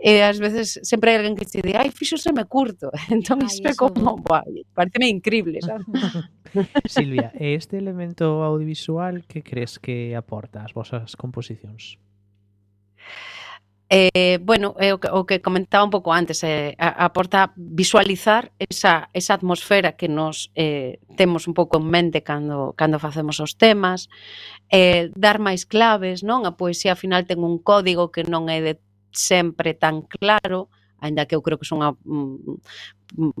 e ás veces sempre hai alguén que te di, "Ai, fíxoseme curto". *laughs* Entón iso é como, vai, pareceme incrible, sabes? *laughs* Silvia, este elemento audiovisual que crees que aporta ás vosas composicións? Eh, bueno, é o que, o que comentaba un pouco antes, eh, aporta visualizar esa, esa atmosfera que nos eh, temos un pouco en mente cando, cando facemos os temas, eh, dar máis claves, non? A poesía final ten un código que non é de sempre tan claro, ainda que eu creo que son mm, mm,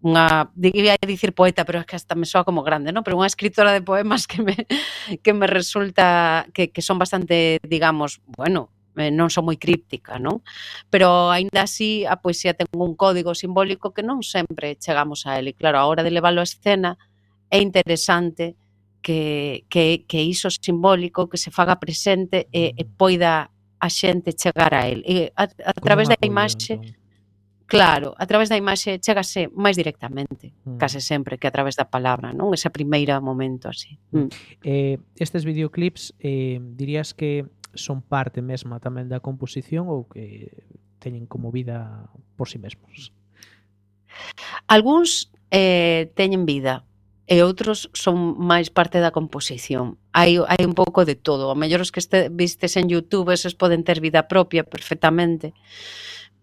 unha unha, diría dicir poeta, pero é que hasta me soa como grande, non? Pero unha escritora de poemas que me, *laughs* que me resulta que, que son bastante, digamos, bueno, Eh, non son moi críptica, non? Pero aínda así a poesía ten un código simbólico que non sempre chegamos a ele. Claro, a hora de leválo a escena é interesante que, que, que iso simbólico que se faga presente e, e poida a xente chegar a ele. E a, a través da imaxe entón? Claro, a través da imaxe chegase máis directamente, mm. case sempre, que a través da palabra, non? Esa primeira momento así. Mm. mm. Eh, estes videoclips, eh, dirías que son parte mesma tamén da composición ou que teñen como vida por si sí mesmos? Alguns eh, teñen vida e outros son máis parte da composición. Hai, hai un pouco de todo. A mellor os que este, vistes en Youtube, eses poden ter vida propia perfectamente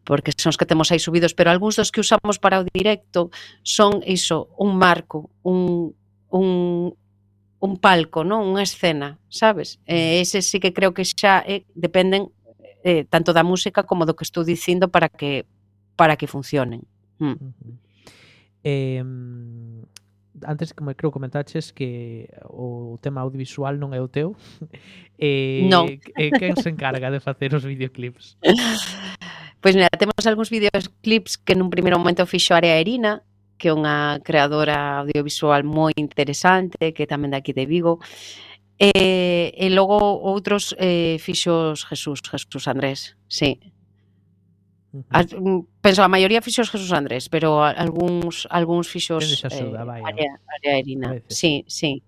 porque son os que temos aí subidos, pero algúns dos que usamos para o directo son iso, un marco, un, un, un palco, non unha escena, sabes? Eh, ese sí que creo que xa eh, dependen eh, tanto da música como do que estou dicindo para que para que funcionen. Mm. Uh -huh. Eh, antes como creo comentaches que o tema audiovisual non é o teu. *laughs* Eh, non. Eh, quen se encarga de facer os videoclips? *laughs* Pois pues mira, temos algúns videoclips que nun primeiro momento fixo Area Erina, que é unha creadora audiovisual moi interesante, que tamén daqui de Vigo. E, e logo outros eh, fixos Jesús, Jesús Andrés, sí. Uh mm, penso, a maioría fixos Jesús Andrés, pero algúns algúns fixos axuda, eh, vai, Area área Erina. Sí, sí.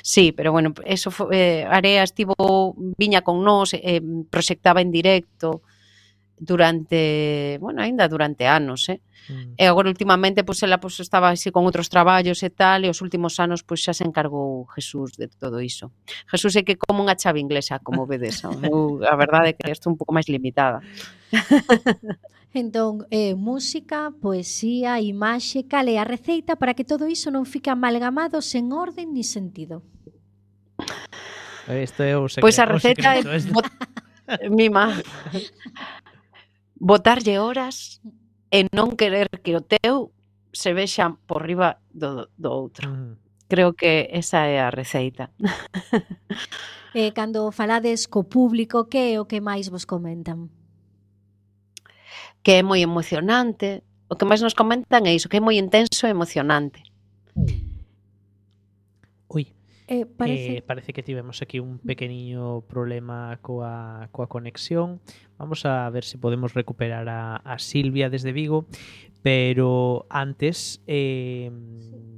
Sí, pero bueno, eso foi, eh, Area estivo viña con nós, eh, proxectaba en directo. Uh durante, bueno, aínda durante anos, eh? Mm. E agora últimamente pois ela pois estaba así con outros traballos e tal, e os últimos anos pois xa se encargou Jesús de todo iso. Jesús é que como unha chave inglesa, como vedes, eu, a verdade é que estou un pouco máis limitada. *laughs* Entón, eh, música, poesía, imaxe, cal é a receita para que todo iso non fique amalgamado sen orden ni sentido? Isto é o secreto. Pois a receita é *laughs* mima botarlle horas e non querer que o teu se vexa por riba do, do outro. Mm. Creo que esa é a receita. *laughs* eh, cando falades co público, que é o que máis vos comentan? Que é moi emocionante. O que máis nos comentan é iso, que é moi intenso e emocionante. Mm Eh, parece... Eh, parece que tivemos aquí un pequeniño problema coa, coa conexión. Vamos a ver se podemos recuperar a, a Silvia desde Vigo, pero antes, eh,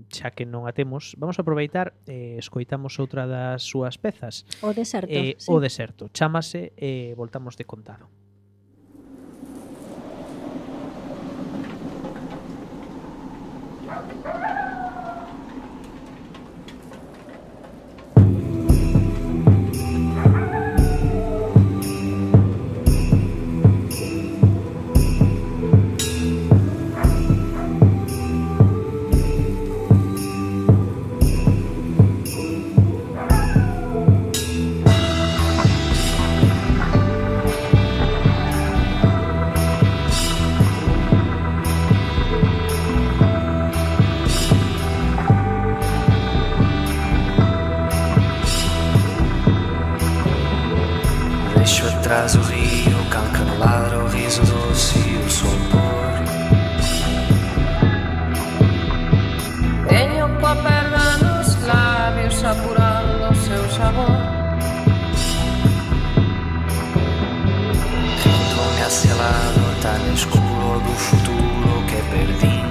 xa que non a temos, vamos a aproveitar e eh, escoitamos outra das súas pezas. O deserto. Eh, sí. O deserto. Chámase e eh, voltamos de contado. Thank deixo atrás o rio, calcalar o riso doce e o sopor. Tenho com a perna nos lábios apurando o seu sabor. Rindo-me a selado no escuro do futuro que perdi.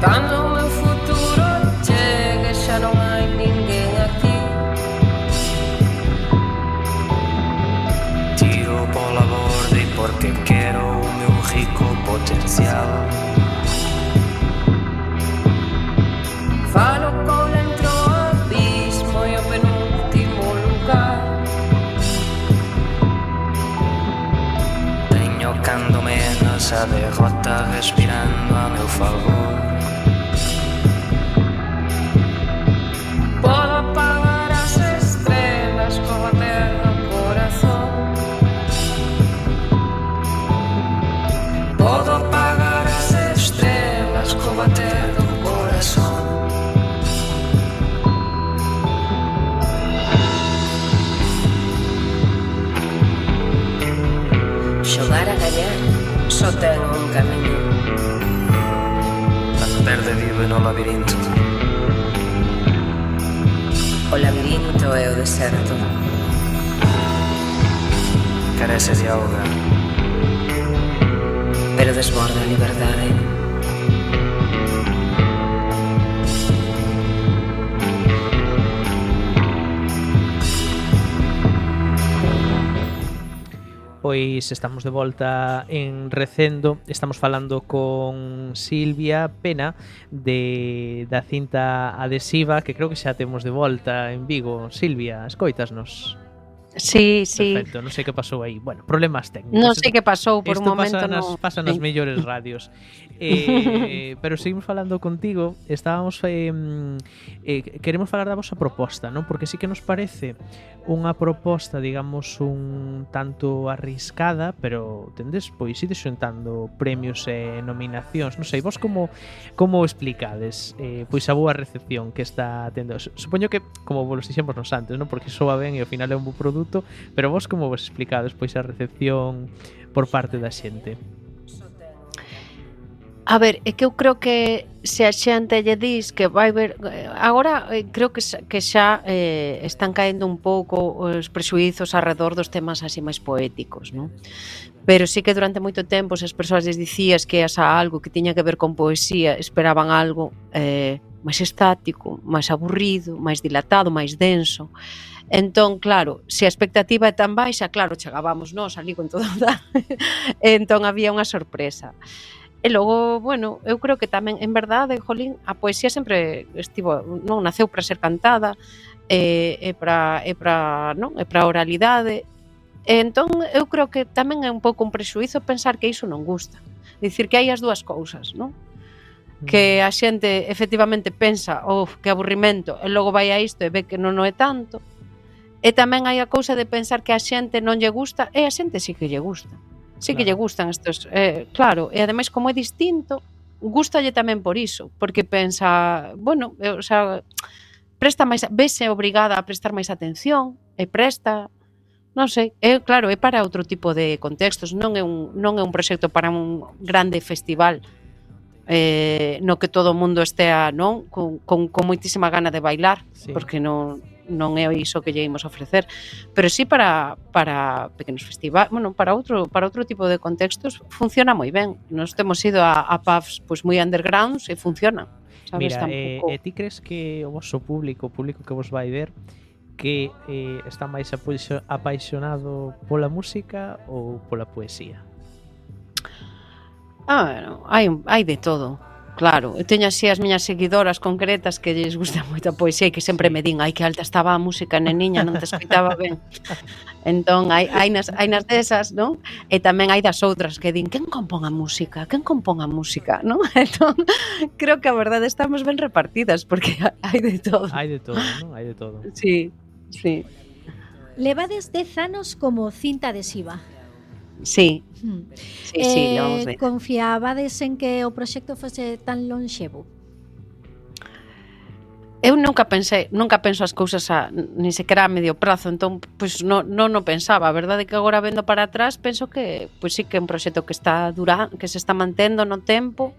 Dando potenciado. Falo con entro abismo e o penúltimo lugar. Teño cando menos a derrota respirando a meu favor. mañá só ten un camiño. A tarde vive no labirinto. O labirinto é o deserto. Carece de auga. Pero desborda a liberdade. Pois estamos de volta en Recendo, estamos falando con Silvia Pena de da cinta adhesiva que creo que xa temos de volta en Vigo. Silvia, escoitasnos. Sí, sí. Perfecto, non sei que pasou aí. Bueno, problemas técnicos. Non sei que pasou por Esto un momento. Isto pasa, no... nas, pasa nas sí. mellores radios. Eh, pero seguimos falando contigo, estábamos eh, eh, queremos falar da vosa proposta, non? Porque sí que nos parece unha proposta, digamos, un tanto arriscada, pero tendes pois ir xuntando premios e nominacións. Non sei, vos como como explicades eh, pois a boa recepción que está tendo. Supoño que como vos dixemos nos antes, non? Porque soa ben e ao final é un bo produto, pero vos como vos explicades pois a recepción por parte da xente? A ver, é que eu creo que se a xente lle dis que vai ver agora eh, creo que que xa eh, están caendo un pouco os prexuízos alrededor dos temas así máis poéticos, non? Pero sí que durante moito tempo as persoas les dicías que asa algo que tiña que ver con poesía, esperaban algo eh, máis estático, máis aburrido, máis dilatado, máis denso. Entón, claro, se a expectativa é tan baixa, claro, chegábamos nós ali con toda *laughs* entón había unha sorpresa. E logo, bueno, eu creo que tamén, en verdade, Jolín, a poesía sempre estivo, non naceu para ser cantada, e, e para e para, non, e para oralidade. E entón eu creo que tamén é un pouco un prexuízo pensar que iso non gusta. Dicir que hai as dúas cousas, non? que a xente efectivamente pensa, oh, que aburrimento, e logo vai a isto e ve que non o é tanto. E tamén hai a cousa de pensar que a xente non lle gusta e a xente sí que lle gusta sí claro. que lle gustan estos, eh, claro, e ademais como é distinto, gustalle tamén por iso, porque pensa, bueno, eh, o sea, presta máis, vese obrigada a prestar máis atención, e presta, non sei, é claro, é para outro tipo de contextos, non é un non é un proxecto para un grande festival eh, no que todo o mundo estea non con, con, con moitísima gana de bailar sí. porque non non é iso que lle imos ofrecer, pero sí para para pequenos festivais, bueno, para outro para outro tipo de contextos funciona moi ben. Nos temos ido a, a pubs pois moi undergrounds e funciona. Sabes, Mira, eh, tampouco... eh, ti crees que o vosso público, o público que vos vai ver, que eh, está máis apaixonado pola música ou pola poesía? Ah, bueno, hai, hai de todo. Claro, eu teño así as miñas seguidoras concretas que lles gusta *laughs* moito a poesía e que sempre me din, ai que alta estaba a música neniña, non te escoitaba ben. *laughs* Entón, hai, hai, nas, hai nas desas, non? E tamén hai das outras que din, quen compón a música? Quen compón a música? Non? *laughs* Entón, creo que a verdade estamos ben repartidas porque hai de todo. Hai de todo, non? Hai de todo. Sí, sí. Levades 10 anos como cinta adhesiva. Sí. Hmm. Sí, eh, sí, vamos ver. Confiabades en que o proxecto fose tan lonxevo? Eu nunca pensei, nunca penso as cousas a, ni sequera a medio prazo, entón pois non non no pensaba, a verdade é que agora vendo para atrás penso que pois sí que é un proxecto que está dura, que se está mantendo no tempo,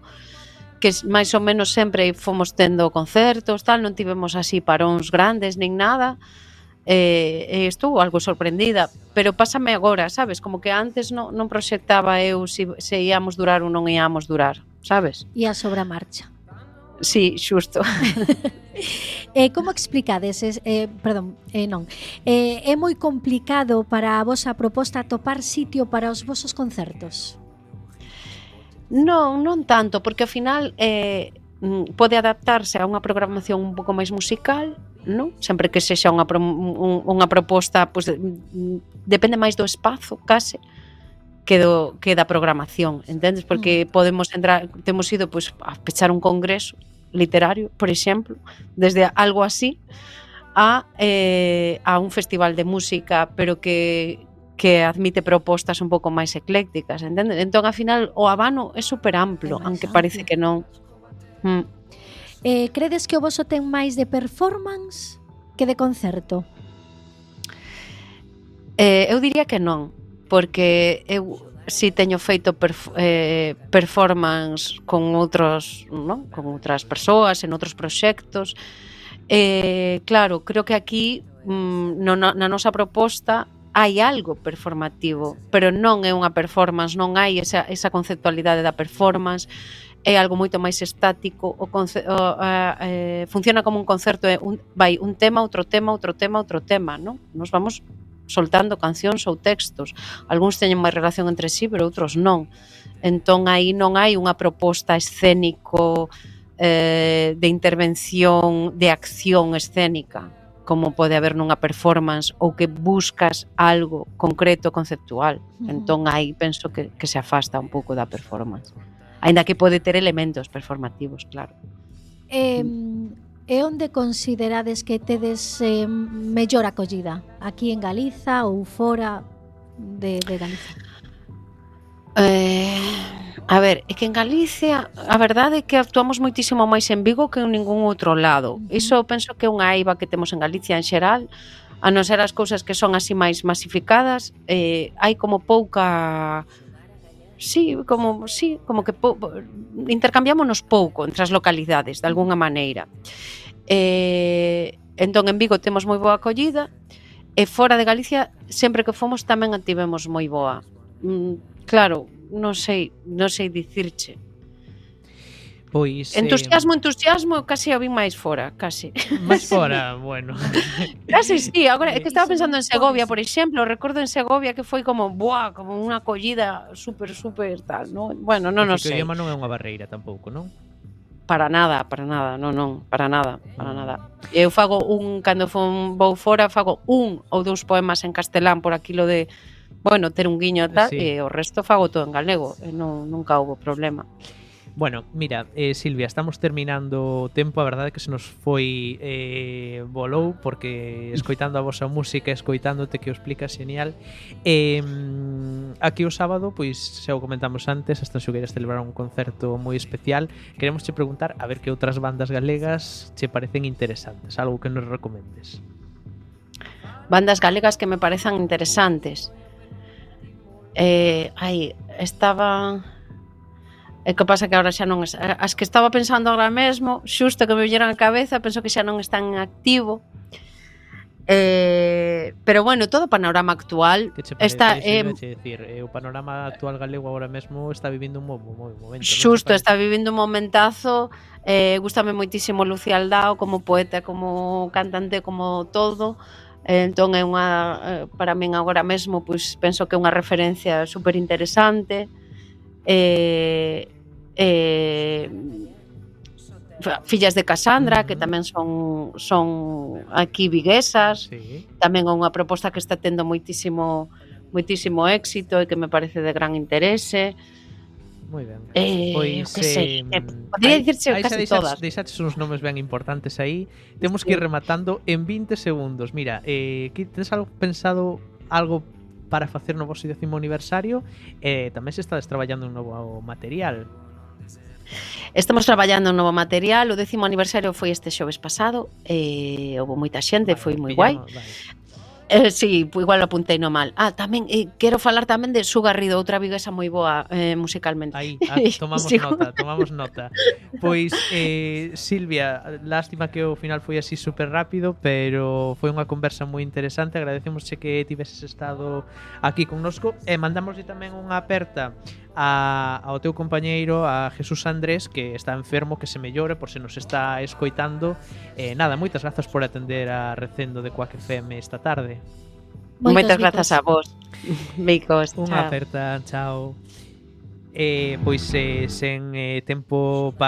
que máis ou menos sempre fomos tendo concertos, tal, non tivemos así paróns grandes nin nada, Eh, e, e estou algo sorprendida, pero pásame agora, sabes, como que antes non, non proxectaba eu se, se íamos durar ou non íamos durar, sabes? E a sobre a marcha. Sí, xusto. *laughs* eh, como explicades, eh, perdón, eh, non, eh, é moi complicado para a vosa proposta topar sitio para os vosos concertos? Non, non tanto, porque ao final eh, Mm, pode adaptarse a unha programación un pouco máis musical, non? Sempre que sexa unha pro, un, unha proposta, pois mm, depende máis do espazo, case que do que da programación, entendes? Porque mm. podemos entrar, temos ido pois a pechar un congreso literario, por exemplo, desde algo así a eh, a un festival de música, pero que que admite propostas un pouco máis eclécticas, entende? Entón, ao final, o abano é super amplo, é aunque parece que non. Mm. Eh, credes que o voso ten máis de performance que de concerto? Eh, eu diría que non, porque eu si teño feito perf eh, performance con outros, non? con outras persoas, en outros proxectos. Eh, claro, creo que aquí mm, no, na nosa proposta hai algo performativo, pero non é unha performance, non hai esa, esa conceptualidade da performance, é algo moito máis estático, o, conce, o a, eh, funciona como un concerto, é un, vai un tema, outro tema, outro tema, outro tema, non? Nos vamos soltando cancións ou textos. Algúns teñen máis relación entre sí, pero outros non. Entón aí non hai unha proposta escénico eh, de intervención, de acción escénica, como pode haber nunha performance ou que buscas algo concreto, conceptual. Entón aí penso que, que se afasta un pouco da performance aínda que pode ter elementos performativos, claro. Eh, e onde considerades que tedes eh, mellor acollida? Aquí en Galiza ou fora de, de Galiza? Eh, A ver, é que en Galicia a verdade é que actuamos moitísimo máis en Vigo que en ningún outro lado. Iso penso que é unha aiba que temos en Galicia en xeral, a non ser as cousas que son así máis masificadas, eh, hai como pouca sí, como sí, como que po, po, intercambiámonos pouco entre as localidades, de algunha maneira. Eh, entón en Vigo temos moi boa acollida e fora de Galicia sempre que fomos tamén a tivemos moi boa. Mm, claro, non sei, non sei dicirche Pois entusiasmo, eh... entusiasmo, case a vin máis fora, case. Máis *laughs* fora, bueno. *laughs* case sí, agora é que estaba pensando en Segovia, por exemplo, recordo en Segovia que foi como, buah, como unha acollida super super tal, non? Bueno, non, no sei. Que o idioma non é unha barreira tampouco, non? para nada, para nada, non, non, para nada, para mm. nada. Eu fago un, cando fon, vou fora, fago un ou dous poemas en castelán por aquilo de, bueno, ter un guiño e tal, sí. e o resto fago todo en galego, e non, nunca houve problema. Bueno, mira, eh, Silvia, estamos terminando o tempo, a verdade que se nos foi eh, volou, porque *laughs* escoitando a vosa música, escoitándote que o explicas genial. Eh, aquí o sábado, pois, xa o comentamos antes, hasta Xugueiras celebraron un concerto moi especial. Queremos che preguntar a ver que outras bandas galegas che parecen interesantes, algo que nos recomendes. Bandas galegas que me parezan interesantes. Eh, ai, estaba E que pasa que agora xa non... Eh, as que estaba pensando agora mesmo, xusto que me vieron a cabeza, penso que xa non están en activo. Eh, pero bueno, todo o panorama actual che está eh, decir, eh, o panorama actual galego agora mesmo está vivindo un bo, momento. bo momento. Xusto, está vivindo un momentazo. Eh, gústame moitísimo Lucía Aldao como poeta, como cantante, como todo. Eh, entón é unha eh, para min agora mesmo, pois penso que é unha referencia super interesante. Eh, eh, eh, fillas de Casandra, que tamén son son aquí viguesas. Sí. Tamén é unha proposta que está tendo moitísimo moitísimo éxito e que me parece de gran interese. Moi ben. Eh, pois, que sei, eh, podría dicirse casi deixaches, todas. Deixaches uns nomes ben importantes aí. Temos que ir rematando en 20 segundos. Mira, eh, que tens algo pensado algo para facer no vosso décimo aniversario e eh, tamén se estades traballando un novo material. Estamos traballando un novo material, o décimo aniversario foi este xoves pasado, e eh, houve moita xente, vale, foi moi guai. Vale. Eh, sí, igual apuntei no mal. Ah, tamén, eh, quero falar tamén de Su Garrido, outra viguesa moi boa eh, musicalmente. Aí, ah, *laughs* tomamos sí. nota, tomamos nota. Pois, eh, Silvia, lástima que o final foi así super rápido, pero foi unha conversa moi interesante. Agradecemos que tiveses estado aquí connosco. E eh, tamén unha aperta a, ao teu compañeiro, a Jesús Andrés, que está enfermo, que se mellore por se nos está escoitando. Eh, nada, moitas grazas por atender a Recendo de Quack FM esta tarde. Moitas, moitas grazas a vos. *laughs* Micos, Unha aperta, chao. Eh, pois eh, sen eh, tempo para